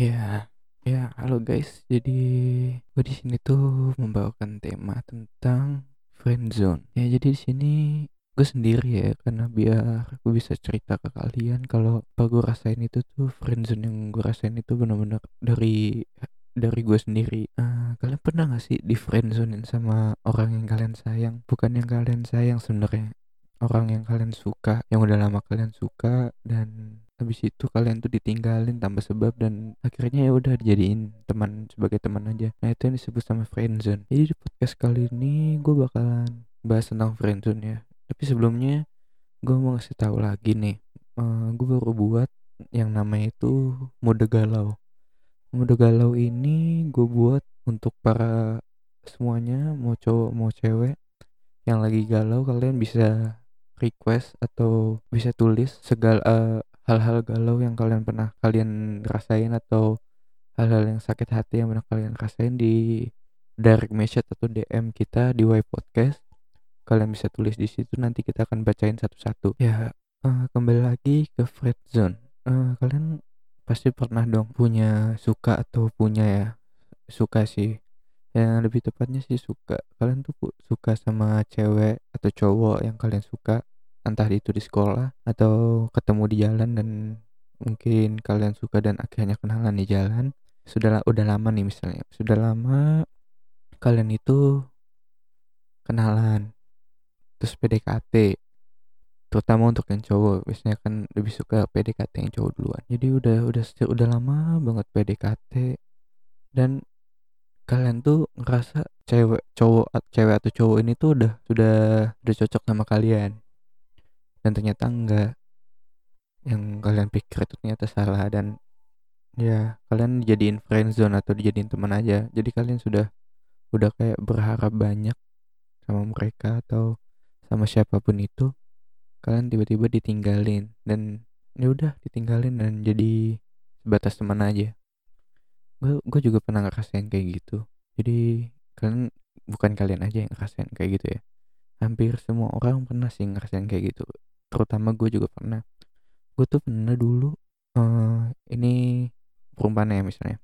Ya, ya, halo guys. Jadi gue di sini tuh membawakan tema tentang friendzone. Ya, jadi di sini gue sendiri ya, karena biar gue bisa cerita ke kalian kalau apa gue rasain itu tuh friendzone yang gue rasain itu benar-benar dari dari gue sendiri. Uh, kalian pernah gak sih di friendzonein sama orang yang kalian sayang? Bukan yang kalian sayang sebenarnya, orang yang kalian suka, yang udah lama kalian suka dan habis itu kalian tuh ditinggalin tanpa sebab dan akhirnya ya udah dijadiin teman sebagai teman aja. Nah itu yang disebut sama friendzone jadi di podcast kali ini gue bakalan bahas tentang friendzone ya. Tapi sebelumnya gue mau ngasih tahu lagi nih. Uh, eh, gue baru buat yang namanya itu mode galau. Mode galau ini gue buat untuk para semuanya mau cowok mau cewek yang lagi galau kalian bisa request atau bisa tulis segala uh, hal-hal galau yang kalian pernah kalian rasain atau hal-hal yang sakit hati yang pernah kalian rasain di direct message atau DM kita di Y Podcast. Kalian bisa tulis di situ nanti kita akan bacain satu-satu. Ya, uh, kembali lagi ke friend zone. Uh, kalian pasti pernah dong punya suka atau punya ya suka sih yang lebih tepatnya sih suka kalian tuh suka sama cewek atau cowok yang kalian suka entah itu di sekolah atau ketemu di jalan dan mungkin kalian suka dan akhirnya kenalan di jalan sudah udah lama nih misalnya sudah lama kalian itu kenalan terus PDKT terutama untuk yang cowok biasanya kan lebih suka PDKT yang cowok duluan. Jadi udah udah udah lama banget PDKT dan kalian tuh ngerasa cewek cowok cewek atau cowok ini tuh udah sudah udah cocok sama kalian dan ternyata enggak. Yang kalian pikir itu ternyata salah dan ya kalian dijadiin friendzone atau dijadiin teman aja. Jadi kalian sudah udah kayak berharap banyak sama mereka atau sama siapa pun itu kalian tiba-tiba ditinggalin dan ya udah ditinggalin dan jadi sebatas teman aja. Gue gue juga pernah ngerasain kayak gitu. Jadi kalian bukan kalian aja yang ngerasain kayak gitu ya. Hampir semua orang pernah sih ngerasain kayak gitu terutama gue juga pernah. Gue tuh pernah dulu uh, ini perumpamaan ya misalnya.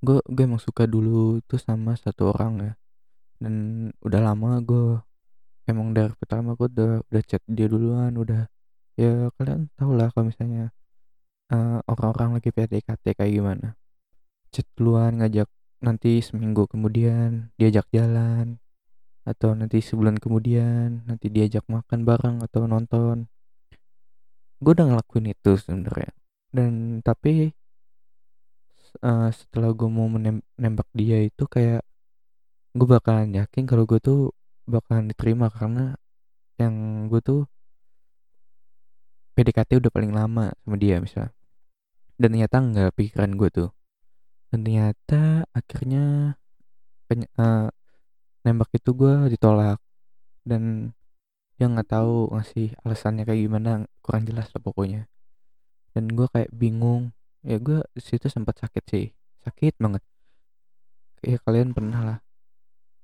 Gue gue emang suka dulu tuh sama satu orang ya. Dan udah lama gue emang dari pertama gue udah udah chat dia duluan udah ya kalian tau lah kalau misalnya uh, orang-orang lagi PDKT kayak gimana. Chat duluan ngajak nanti seminggu kemudian diajak jalan atau nanti sebulan kemudian nanti diajak makan bareng atau nonton. Gue udah ngelakuin itu sebenarnya. Dan tapi uh, setelah gue mau menembak dia itu kayak gue bakalan yakin kalau gue tuh bakalan diterima karena yang gue tuh PDKT udah paling lama sama dia misal. Dan ternyata enggak pikiran gue tuh. Dan ternyata akhirnya uh, nembak itu gue ditolak. Dan dia nggak tahu ngasih alasannya kayak gimana kurang jelas lah pokoknya. Dan gue kayak bingung. Ya gue situ sempat sakit sih. Sakit banget. Ya kalian pernah lah.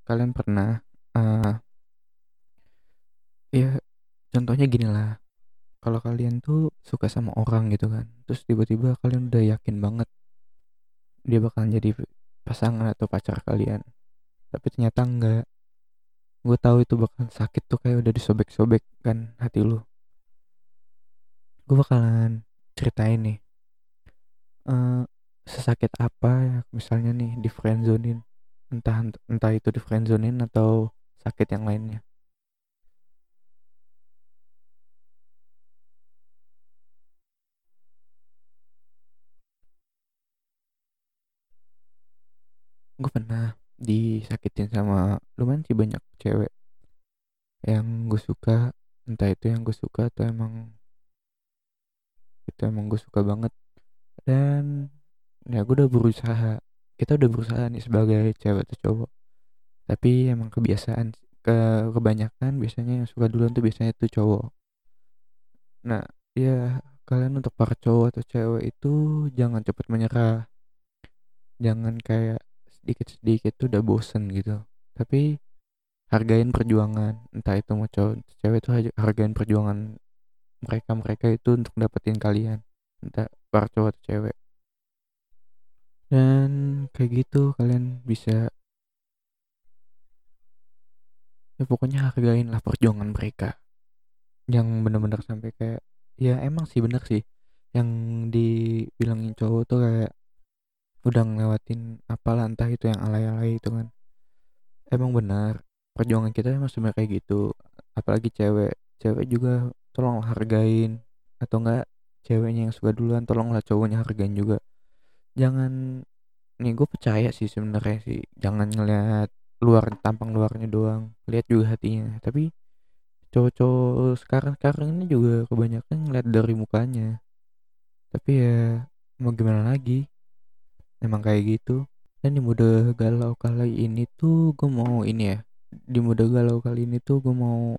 Kalian pernah uh, ya contohnya gini lah. Kalau kalian tuh suka sama orang gitu kan terus tiba-tiba kalian udah yakin banget dia bakal jadi pasangan atau pacar kalian tapi ternyata enggak. Gue tahu itu bakal sakit tuh kayak udah disobek-sobek kan hati lu. Gue bakalan ceritain nih. Uh, sesakit apa ya misalnya nih di friendzonin entah entah itu di friendzonin atau sakit yang lainnya. Gue pernah disakitin sama lumayan sih banyak cewek yang gue suka entah itu yang gue suka atau emang itu emang gue suka banget. Dan ya gue udah berusaha kita udah berusaha nih sebagai cewek atau cowok. Tapi emang kebiasaan ke kebanyakan biasanya yang suka duluan tuh biasanya itu cowok. Nah ya kalian untuk para cowok atau cewek itu jangan cepat menyerah. Jangan kayak sedikit-sedikit tuh udah bosen gitu. Tapi hargain perjuangan entah itu mau cowok cewek itu hargain perjuangan mereka mereka itu untuk dapetin kalian entah para cowok atau cewek. Kayak gitu kalian bisa ya pokoknya hargain lah perjuangan mereka. Yang bener-bener sampai kayak ya emang sih bener sih. Yang dibilangin cowok tuh kayak udah ngelewatin apalah entah itu yang alay-alay itu kan. Emang benar perjuangan kita emang sebenarnya kayak gitu. Apalagi cewek cewek juga tolong hargain. Atau enggak ceweknya yang suka duluan tolonglah cowoknya hargain juga. Jangan nih gue percaya sih sebenarnya sih. Jangan ngeliat luar tampang luarnya doang. Lihat juga hatinya. Tapi cowok-cowok sekarang sekarang ini juga kebanyakan ngeliat dari mukanya. Tapi ya mau gimana lagi emang kayak gitu. Dan di mode galau kali ini tuh gue mau ini ya di mode galau kali ini tuh gue mau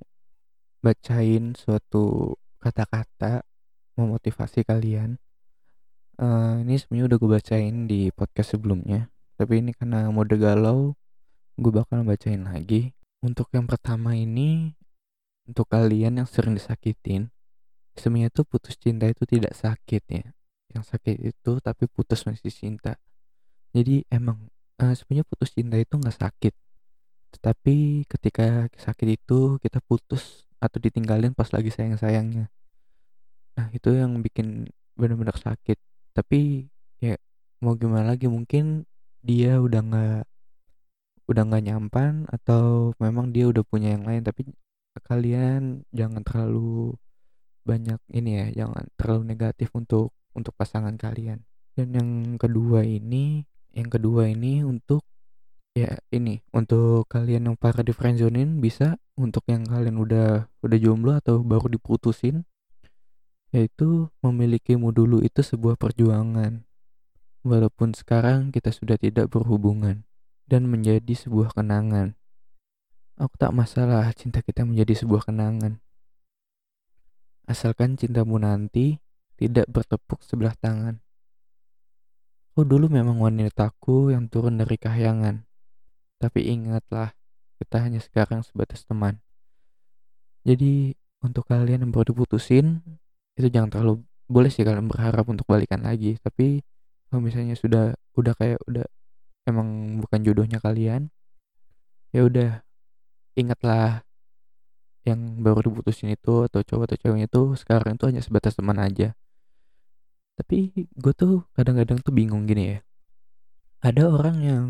bacain suatu kata-kata memotivasi kalian. Uh, ini sebenarnya udah gue bacain di podcast sebelumnya tapi ini karena mode galau gue bakal bacain lagi. Untuk yang pertama ini untuk kalian yang sering disakitin sebenarnya tuh putus cinta itu tidak sakit ya. Yang sakit itu tapi putus masih cinta jadi emang uh, sebenarnya putus cinta itu nggak sakit. Tetapi ketika sakit itu kita putus atau ditinggalin pas lagi sayang-sayangnya. Nah itu yang bikin benar-benar sakit. Tapi ya mau gimana lagi mungkin dia udah nggak udah nggak nyampan atau memang dia udah punya yang lain. Tapi kalian jangan terlalu banyak ini ya jangan terlalu negatif untuk untuk pasangan kalian. Dan yang kedua ini yang kedua ini untuk ya ini untuk kalian yang para di friendzonin bisa untuk yang kalian udah udah jomblo atau baru diputusin yaitu memilikimu dulu itu sebuah perjuangan walaupun sekarang kita sudah tidak berhubungan dan menjadi sebuah kenangan. Aku tak masalah cinta kita menjadi sebuah kenangan. Asalkan cintamu nanti tidak bertepuk sebelah tangan. Kau dulu memang wanitaku yang turun dari kahyangan. Tapi ingatlah, kita hanya sekarang sebatas teman. Jadi untuk kalian yang baru diputusin, itu jangan terlalu boleh sih kalian berharap untuk balikan lagi. Tapi kalau misalnya sudah udah kayak udah emang bukan jodohnya kalian ya udah ingatlah yang baru diputusin itu atau cowok atau ceweknya tuh sekarang tuh hanya sebatas teman aja tapi gue tuh kadang-kadang tuh bingung gini ya. Ada orang yang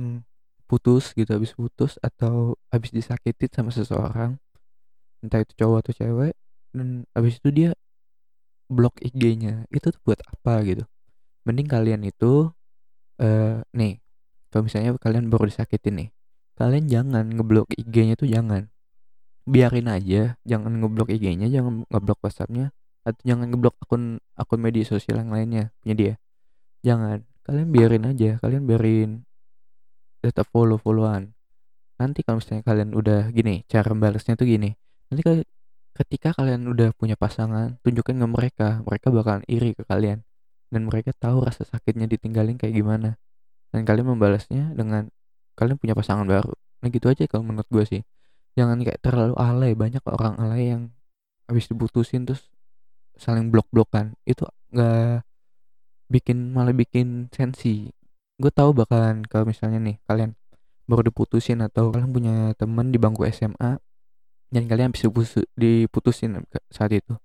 putus gitu habis putus atau habis disakitin sama seseorang entah itu cowok atau cewek dan habis itu dia blok IG-nya itu tuh buat apa gitu? Mending kalian itu uh, nih kalau misalnya kalian baru disakitin nih kalian jangan ngeblok IG-nya tuh jangan. Biarin aja jangan ngeblok IG-nya jangan ngeblok WhatsApp-nya atau jangan ngeblok akun akun media sosial yang lainnya punya dia. Jangan. Kalian biarin aja. Kalian biarin tetap follow followan nanti kalau misalnya kalian udah gini cara balasnya tuh gini. Nanti ketika kalian udah punya pasangan tunjukin ke mereka. Mereka bakalan iri ke kalian. Dan mereka tahu rasa sakitnya ditinggalin kayak gimana. Dan kalian membalasnya dengan kalian punya pasangan baru. Nah gitu aja kalau menurut gue sih. Jangan kayak terlalu alay. Banyak orang alay yang habis diputusin terus saling blok-blokan itu nggak bikin malah bikin sensi. Gue tahu bakalan kalau misalnya nih kalian baru diputusin atau kalian punya teman di bangku SMA dan kalian habis diputusin saat itu.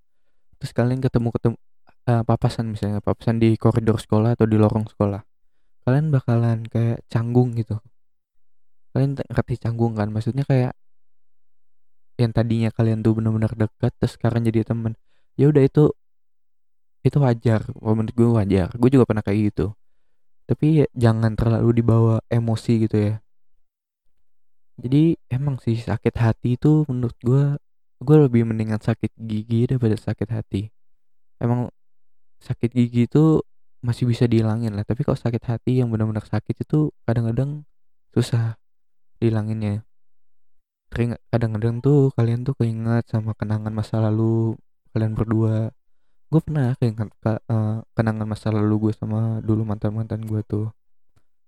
Terus kalian ketemu ketemu uh, papasan misalnya papasan di koridor sekolah atau di lorong sekolah. Kalian bakalan kayak canggung gitu. Kalian ngerti canggung kan maksudnya kayak yang tadinya kalian tuh benar-benar dekat terus sekarang jadi temen ya udah itu itu wajar menurut gue wajar. Gue juga pernah kayak gitu. Tapi ya, jangan terlalu dibawa emosi gitu ya. Jadi emang sih sakit hati itu menurut gue gue lebih mendingan sakit gigi daripada sakit hati. Emang sakit gigi itu masih bisa dihilangin lah tapi kalau sakit hati yang benar-benar sakit itu kadang-kadang susah dihilanginnya. Kadang-kadang tuh kalian tuh keinget sama kenangan masa lalu kalian berdua. Gue pernah keinget ke, uh, kenangan masa lalu gue sama dulu mantan mantan gue tuh.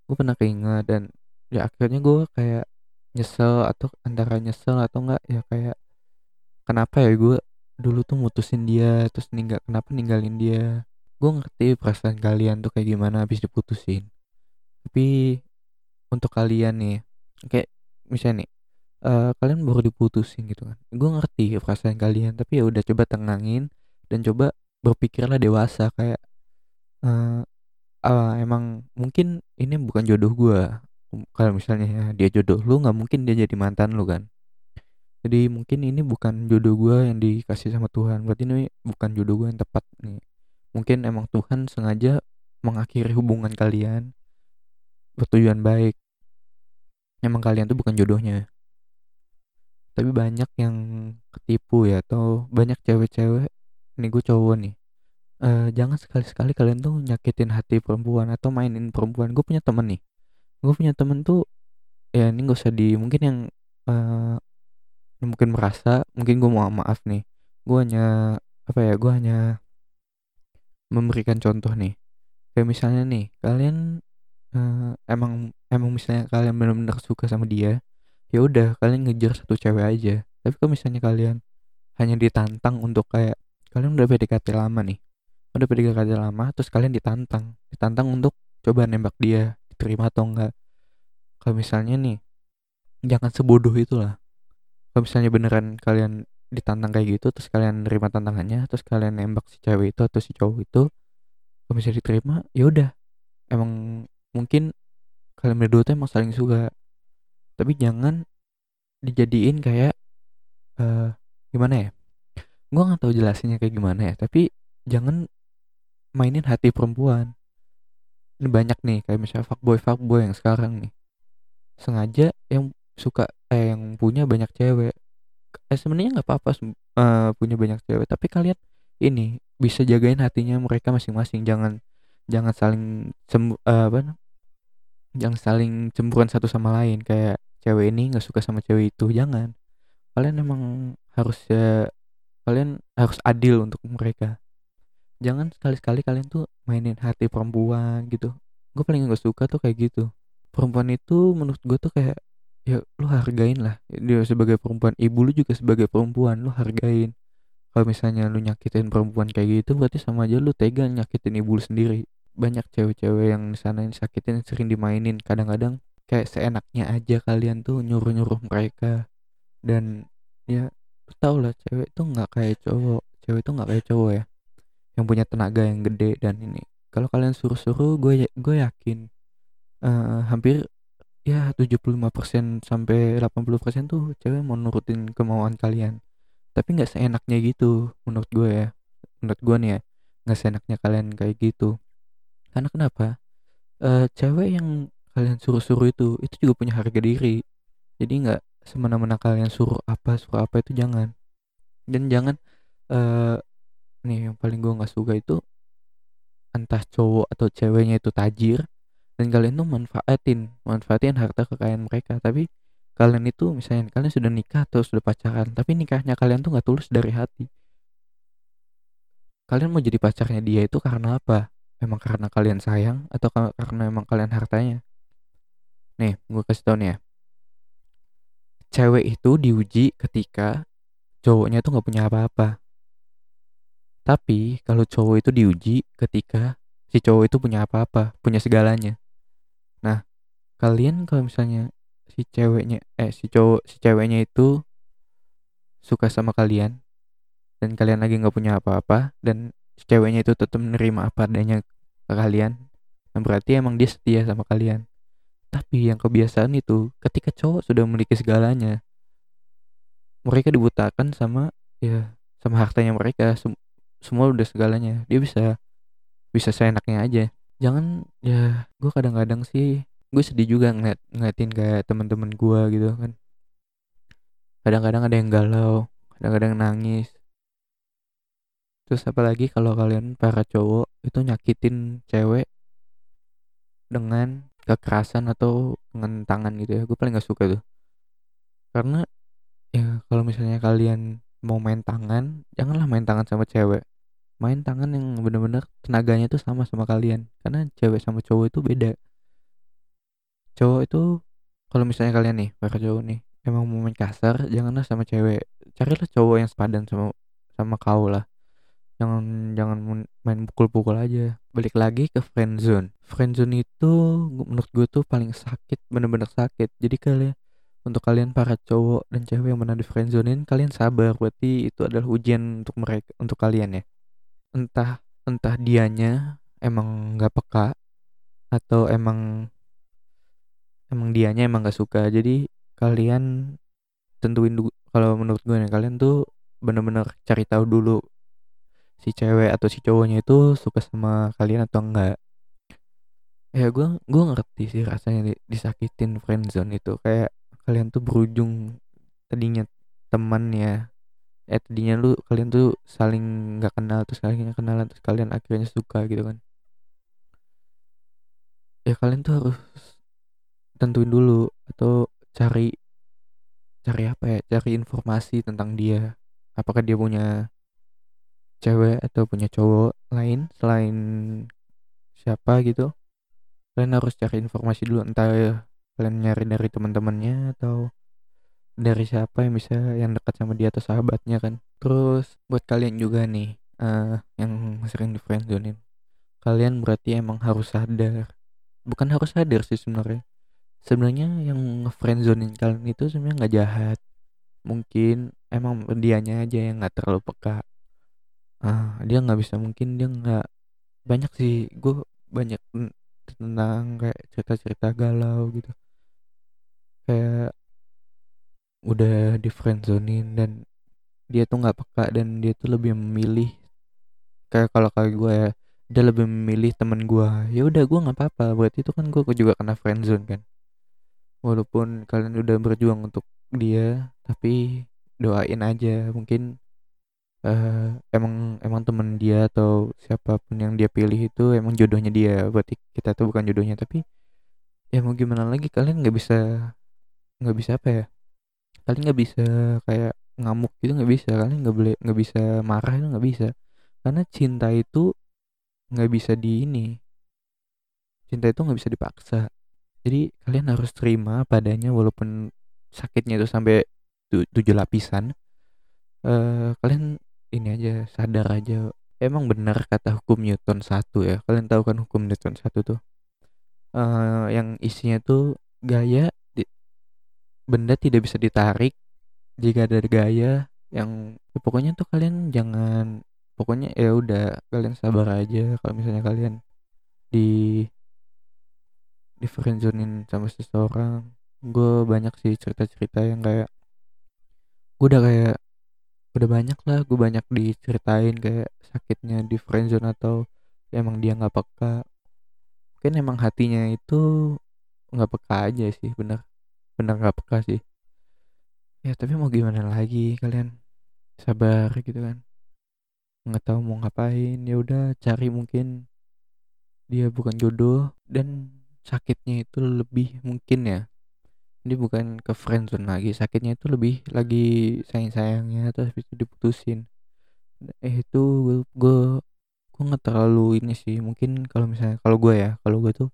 Gue pernah keinget dan ya akhirnya gue kayak nyesel atau antara nyesel atau enggak ya kayak kenapa ya gue dulu tuh mutusin dia terus ninggal kenapa ninggalin dia? Gue ngerti perasaan kalian tuh kayak gimana habis diputusin. Tapi untuk kalian nih kayak misalnya nih uh, kalian baru diputusin gitu kan. Gue ngerti perasaan kalian tapi ya udah coba tenangin dan coba berpikirlah dewasa kayak uh, uh, emang mungkin ini bukan jodoh gue kalau misalnya ya, dia jodoh lu nggak mungkin dia jadi mantan lu kan. Jadi mungkin ini bukan jodoh gue yang dikasih sama Tuhan. Berarti ini bukan jodoh gue yang tepat nih. Mungkin emang Tuhan sengaja mengakhiri hubungan kalian bertujuan baik. Emang kalian tuh bukan jodohnya tapi banyak yang ketipu ya atau banyak cewek-cewek ini gue cowok nih. Uh, jangan sekali-sekali kalian tuh nyakitin hati perempuan atau mainin perempuan. Gue punya temen nih. Gue punya temen tuh ya ini gak usah di mungkin yang uh, mungkin merasa mungkin gue mau maaf nih. Gue hanya apa ya gue hanya memberikan contoh nih. Kayak misalnya nih kalian uh, emang emang misalnya kalian benar-benar suka sama dia ya udah kalian ngejar satu cewek aja. Tapi kalau misalnya kalian hanya ditantang untuk kayak kalian udah PDKT lama nih udah PDKT lama terus kalian ditantang ditantang untuk coba nembak dia diterima atau enggak. Kalau misalnya nih jangan sebodoh itulah. Kalau misalnya beneran kalian ditantang kayak gitu terus kalian nerima tantangannya terus kalian nembak si cewek itu atau si cowok itu kalau misalnya diterima ya udah. Emang mungkin kalian berdua tuh emang saling suka tapi jangan dijadiin kayak uh, gimana ya? Gue nggak tahu jelasinnya kayak gimana ya tapi jangan mainin hati perempuan. Ini banyak nih kayak misalnya fuckboy fuckboy yang sekarang nih. Sengaja yang suka eh yang punya banyak cewek. Eh sebenarnya nggak apa-apa uh, punya banyak cewek tapi kalian ini bisa jagain hatinya mereka masing-masing. Jangan jangan saling sem uh, apa jangan saling cemburuan satu sama lain. Kayak cewek ini nggak suka sama cewek itu jangan. Kalian emang harus ya kalian harus adil untuk mereka. Jangan sekali-sekali kalian tuh mainin hati perempuan gitu. Gue paling gak suka tuh kayak gitu. Perempuan itu menurut gue tuh kayak ya lu hargain lah. Dia sebagai perempuan ibu lu juga sebagai perempuan lu hargain. Kalau misalnya lu nyakitin perempuan kayak gitu berarti sama aja lu tega nyakitin ibu lu sendiri. Banyak cewek-cewek yang di sana yang sakitin sering dimainin. Kadang-kadang kayak seenaknya aja kalian tuh nyuruh-nyuruh mereka. Dan ya tau lah cewek tuh nggak kayak cowok. Cewek tuh nggak kayak cowok ya. Yang punya tenaga yang gede dan ini. Kalau kalian suruh-suruh gue ya, gue yakin uh, hampir ya 75% sampai 80% tuh cewek mau nurutin kemauan kalian. Tapi nggak seenaknya gitu menurut gue ya. Menurut gue nih ya nggak seenaknya kalian kayak gitu. Karena kenapa? Uh, cewek yang kalian suruh-suruh itu itu juga punya harga diri. Jadi nggak semena-mena kalian suruh apa suruh apa itu jangan. Dan jangan uh, nih yang paling gue nggak suka itu entah cowok atau ceweknya itu tajir dan kalian tuh manfaatin manfaatin harta kekayaan mereka. Tapi kalian itu misalnya kalian sudah nikah atau sudah pacaran tapi nikahnya kalian tuh nggak tulus dari hati. Kalian mau jadi pacarnya dia itu karena apa? Emang karena kalian sayang atau karena emang kalian hartanya Nih, gue kasih tau nih ya. Cewek itu diuji ketika cowoknya tuh gak punya apa-apa. Tapi kalau cowok itu diuji ketika si cowok itu punya apa-apa, punya segalanya. Nah, kalian kalau misalnya si ceweknya eh si cowok si ceweknya itu suka sama kalian dan kalian lagi nggak punya apa-apa dan si ceweknya itu tetap menerima apa adanya ke kalian, nah berarti emang dia setia sama kalian. Tapi yang kebiasaan itu ketika cowok sudah memiliki segalanya, mereka dibutakan sama ya sama hartanya mereka sem semua udah segalanya. Dia bisa bisa seenaknya aja. Jangan ya gue kadang-kadang sih gue sedih juga ngeliat ngeliatin kayak teman-teman gue gitu kan. Kadang-kadang ada yang galau, kadang-kadang nangis. Terus apalagi kalau kalian para cowok itu nyakitin cewek dengan kekerasan atau dengan tangan gitu ya gue paling gak suka tuh. Karena ya kalau misalnya kalian mau main tangan janganlah main tangan sama cewek. Main tangan yang bener-bener tenaganya tuh sama sama kalian karena cewek sama cowok itu beda. Cowok itu kalau misalnya kalian nih para cowok nih emang mau main kasar janganlah sama cewek. Carilah cowok yang sepadan sama sama kau lah jangan jangan main pukul-pukul aja. Balik lagi ke friendzone. Friendzone itu menurut gue tuh paling sakit bener-bener sakit. Jadi kalian untuk kalian para cowok dan cewek yang pernah di friendzonein kalian sabar. Berarti itu adalah ujian untuk mereka untuk kalian ya. Entah entah dianya emang nggak peka atau emang emang dianya emang gak suka. Jadi kalian tentuin kalau menurut gue nih kalian tuh bener-bener cari tahu dulu si cewek atau si cowoknya itu suka sama kalian atau enggak? Ya gue gue ngerti sih rasanya disakitin friendzone itu. Kayak kalian tuh berujung tadinya teman ya. Eh tadinya lu kalian tuh saling nggak kenal terus kalian kenalan terus kalian akhirnya suka gitu kan. Ya kalian tuh harus tentuin dulu atau cari cari apa ya? Cari informasi tentang dia. Apakah dia punya cewek atau punya cowok lain selain siapa gitu kalian harus cari informasi dulu entah kalian nyari dari teman-temannya atau dari siapa yang bisa yang dekat sama dia atau sahabatnya kan. Terus buat kalian juga nih uh, yang sering di friendzonein kalian berarti emang harus sadar. Bukan harus sadar sih sebenarnya. Sebenarnya yang friendzonein kalian itu sebenarnya nggak jahat. Mungkin emang dianya aja yang nggak terlalu peka ah dia nggak bisa mungkin dia nggak banyak sih. Gue banyak tentang kayak cerita-cerita galau gitu. Kayak udah di friendzonein dan dia tuh nggak peka dan dia tuh lebih memilih kayak kalau kayak gue ya dia lebih memilih temen gue ya udah gue nggak apa-apa. Berarti itu kan gue juga kena friendzone kan. Walaupun kalian udah berjuang untuk dia tapi doain aja. Mungkin uh, emang emang temen dia atau siapa pun yang dia pilih itu emang jodohnya dia. Berarti kita tuh bukan jodohnya tapi ya mau gimana lagi kalian nggak bisa nggak bisa apa ya? Kalian nggak bisa kayak ngamuk gitu nggak bisa. Kalian nggak boleh nggak bisa marah itu nggak bisa. Karena cinta itu nggak bisa di ini. Cinta itu nggak bisa dipaksa. Jadi kalian harus terima padanya walaupun sakitnya itu sampai tu tujuh lapisan. Uh, kalian ini aja sadar aja. Emang benar kata hukum Newton satu ya? Kalian tahu kan hukum Newton satu tuh? Uh, yang isinya tuh gaya di, benda tidak bisa ditarik. Jika ada gaya yang ya pokoknya tuh kalian jangan pokoknya ya udah kalian sabar aja. Kalau misalnya kalian di di sama seseorang gue banyak sih cerita-cerita yang kayak gue udah kayak udah banyak lah gue banyak diceritain kayak sakitnya di friendzone atau emang dia nggak peka. Mungkin emang hatinya itu nggak peka aja sih bener bener nggak peka sih. Ya tapi mau gimana lagi kalian? Sabar gitu kan. Nggak tahu mau ngapain. Ya udah cari mungkin dia bukan jodoh dan sakitnya itu lebih mungkin ya ini bukan ke friendzone lagi sakitnya itu lebih lagi sayang sayangnya terus itu diputusin. Eh itu gue gue gue nggak terlalu ini sih mungkin kalau misalnya kalau gue ya kalau gue tuh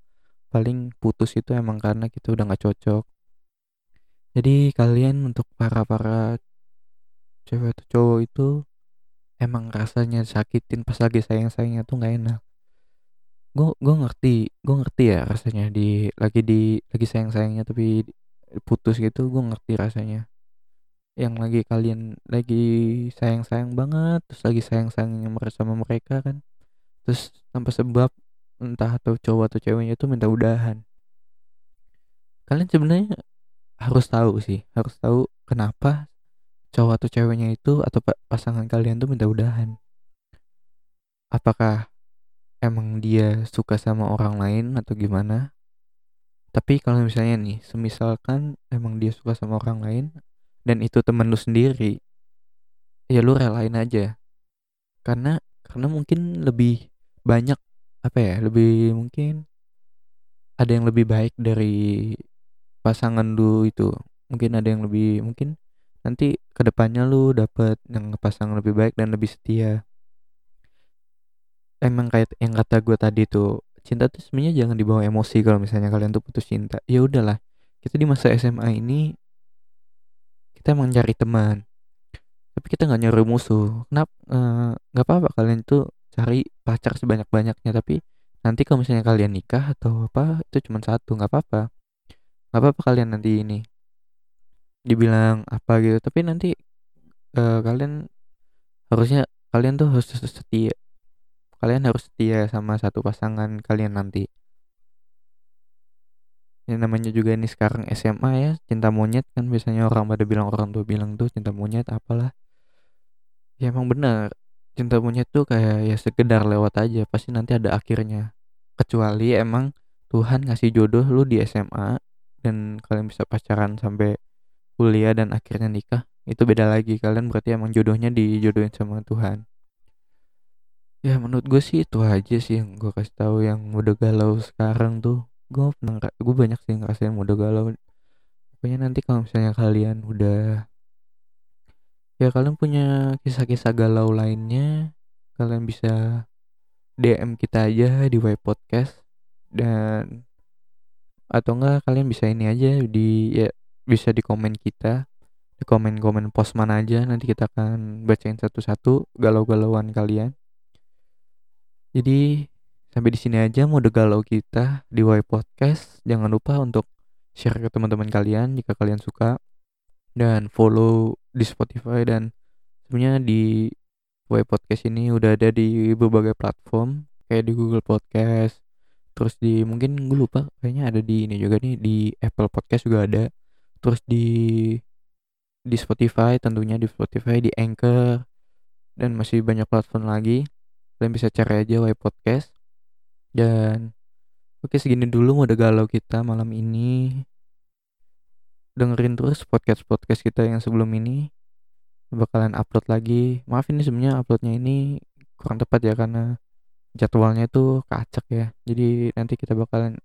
paling putus itu emang karena kita udah nggak cocok. Jadi kalian untuk para para cewek atau cowok itu emang rasanya sakitin pas lagi sayang sayangnya tuh nggak enak. Gue gue ngerti gue ngerti ya rasanya di lagi di lagi sayang sayangnya tapi putus gitu gue ngerti rasanya. Yang lagi kalian lagi sayang sayang banget terus lagi sayang sayangnya sama mereka kan. Terus tanpa sebab entah atau cowok atau ceweknya itu minta udahan. Kalian sebenarnya harus tahu sih harus tahu kenapa cowok atau ceweknya itu atau pasangan kalian tuh minta udahan. Apakah emang dia suka sama orang lain atau gimana tapi kalau misalnya nih semisalkan emang dia suka sama orang lain dan itu temen lu sendiri ya lu relain aja. Karena karena mungkin lebih banyak apa ya lebih mungkin ada yang lebih baik dari pasangan lu itu. Mungkin ada yang lebih mungkin nanti ke depannya lu dapet yang pasangan lebih baik dan lebih setia. Emang kayak yang kata gue tadi tuh cinta tuh sebenarnya jangan dibawa emosi kalau misalnya kalian tuh putus cinta. Ya udahlah kita di masa SMA ini kita emang cari teman tapi kita nggak nyari musuh. Kenapa eh, nggak apa-apa kalian tuh cari pacar sebanyak banyaknya tapi nanti kalau misalnya kalian nikah atau apa itu cuma satu nggak apa-apa. Nggak apa-apa kalian nanti ini dibilang apa gitu. Tapi nanti uh, kalian harusnya kalian tuh harus setia kalian harus setia sama satu pasangan kalian nanti. Yang namanya juga ini sekarang SMA ya cinta monyet kan biasanya orang pada bilang orang tua bilang tuh cinta monyet apalah. Ya emang benar. Cinta monyet tuh kayak ya sekedar lewat aja pasti nanti ada akhirnya. Kecuali emang Tuhan ngasih jodoh lu di SMA dan kalian bisa pacaran sampai kuliah dan akhirnya nikah itu beda lagi. Kalian berarti emang jodohnya dijodohin sama Tuhan ya menurut gue sih itu aja sih yang gue kasih tahu yang udah galau sekarang tuh. Gue pernah gue banyak sih ngerasain udah galau. Pokoknya nanti kalau misalnya kalian udah ya kalian punya kisah-kisah galau lainnya kalian bisa DM kita aja di Y Podcast. Dan atau enggak kalian bisa ini aja di ya bisa di komen kita. Di komen-komen post mana aja nanti kita akan bacain satu-satu galau-galauan kalian jadi sampai di sini aja mode galau kita di Y Podcast. Jangan lupa untuk share ke teman-teman kalian jika kalian suka. Dan follow di Spotify dan sebenarnya di Y Podcast ini udah ada di berbagai platform kayak di Google Podcast terus di mungkin gue lupa kayaknya ada di ini juga nih di Apple Podcast juga ada terus di di Spotify tentunya di Spotify di Anchor dan masih banyak platform lagi kalian bisa cari aja Y Podcast. Dan oke segini dulu mode galau kita malam ini. Dengerin terus podcast-podcast kita yang sebelum ini. Bakalan upload lagi. Maaf ini sebenarnya uploadnya ini kurang tepat ya karena jadwalnya itu kacak ya. Jadi nanti kita bakalan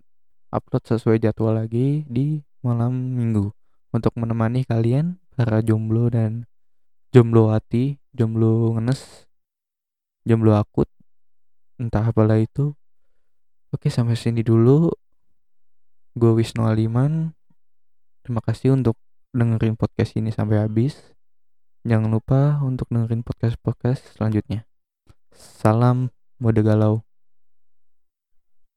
upload sesuai jadwal lagi di malam minggu. Untuk menemani kalian para jomblo dan jomblo hati jomblo ngenes jomblo akut entah apalah itu oke sampai sini dulu gue Wisnu Aliman Terima kasih untuk dengerin podcast ini sampai habis. Jangan lupa untuk dengerin podcast-podcast selanjutnya. Salam mode galau.